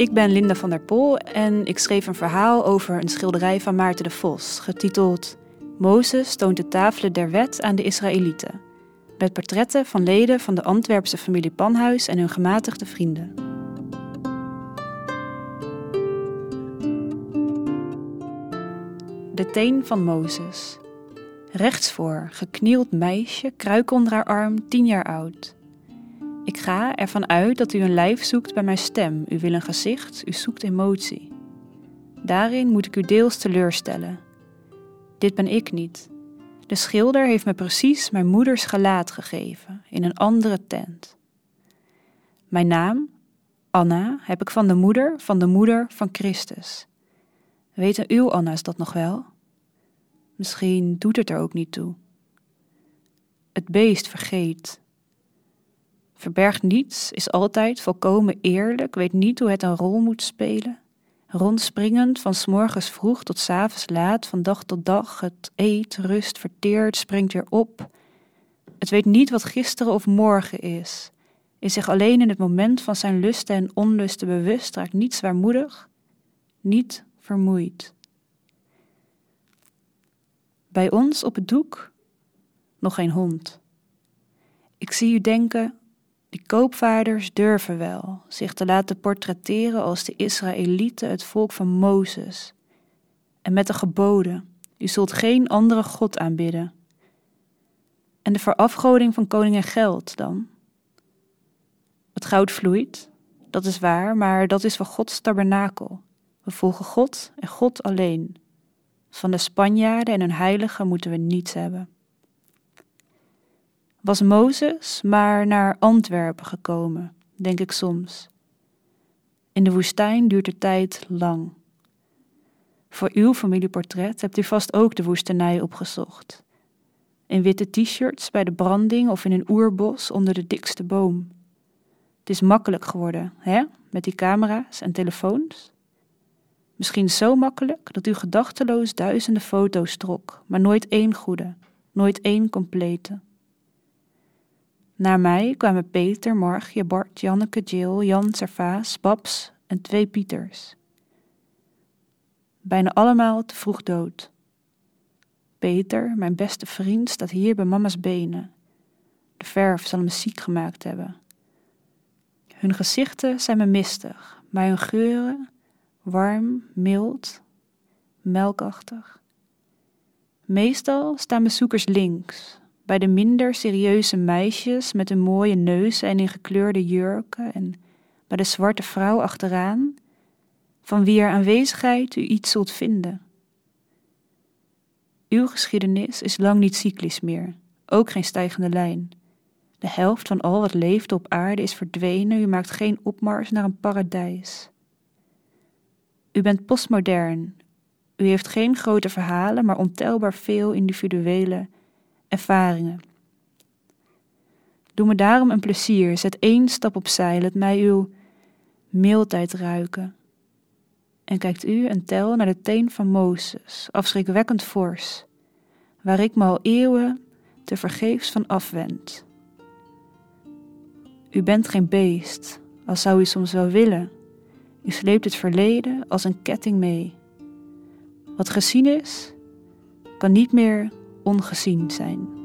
Ik ben Linda van der Pol en ik schreef een verhaal over een schilderij van Maarten de Vos, getiteld Mozes toont de tafelen der wet aan de Israëlieten, met portretten van leden van de Antwerpse familie Panhuis en hun gematigde vrienden. De teen van Mozes. Rechtsvoor, geknield meisje, kruik onder haar arm, tien jaar oud. Ik ga ervan uit dat u een lijf zoekt bij mijn stem. U wil een gezicht, u zoekt emotie. Daarin moet ik u deels teleurstellen. Dit ben ik niet. De schilder heeft me precies mijn moeders gelaat gegeven, in een andere tent. Mijn naam, Anna, heb ik van de moeder van de moeder van Christus. Weten uw Anna's dat nog wel? Misschien doet het er ook niet toe. Het beest vergeet, verbergt niets, is altijd volkomen eerlijk, weet niet hoe het een rol moet spelen. Rondspringend van s morgens vroeg tot s avonds laat, van dag tot dag, het eet, rust, verteert, springt weer op. Het weet niet wat gisteren of morgen is, is zich alleen in het moment van zijn lusten en onlusten bewust, raakt niet zwaarmoedig, niet vermoeid. Bij ons op het doek nog geen hond. Ik zie u denken, die koopvaarders durven wel zich te laten portretteren als de Israëlieten, het volk van Mozes. En met de geboden: U zult geen andere God aanbidden. En de verafgoding van koning en geld dan? Het goud vloeit, dat is waar, maar dat is van Gods tabernakel. We volgen God en God alleen. Van de Spanjaarden en hun heiligen moeten we niets hebben was Mozes maar naar Antwerpen gekomen, denk ik soms. In de woestijn duurt de tijd lang. Voor uw familieportret hebt u vast ook de woestenij opgezocht. In witte t-shirts bij de branding of in een oerbos onder de dikste boom. Het is makkelijk geworden, hè, met die camera's en telefoons? Misschien zo makkelijk dat u gedachteloos duizenden foto's trok, maar nooit één goede, nooit één complete. Naar mij kwamen Peter, Margje, Bart, Janneke, Jill, Jan, Servaas, Babs en twee Pieters. Bijna allemaal te vroeg dood. Peter, mijn beste vriend, staat hier bij mama's benen. De verf zal hem ziek gemaakt hebben. Hun gezichten zijn me mistig, maar hun geuren warm, mild, melkachtig. Meestal staan bezoekers links, bij de minder serieuze meisjes met een mooie neus en in gekleurde jurken en bij de zwarte vrouw achteraan, van wie er aanwezigheid u iets zult vinden. Uw geschiedenis is lang niet cyclisch meer, ook geen stijgende lijn. De helft van al wat leeft op aarde is verdwenen, u maakt geen opmars naar een paradijs. U bent postmodern, u heeft geen grote verhalen, maar ontelbaar veel individuele ervaringen. Doe me daarom een plezier, zet één stap opzij, let mij uw meeltijd ruiken. En kijkt u en tel naar de teen van Mozes, afschrikwekkend fors, waar ik me al eeuwen te vergeefs van afwend. U bent geen beest, als zou u soms wel willen. U sleept het verleden als een ketting mee. Wat gezien is, kan niet meer ongezien zijn.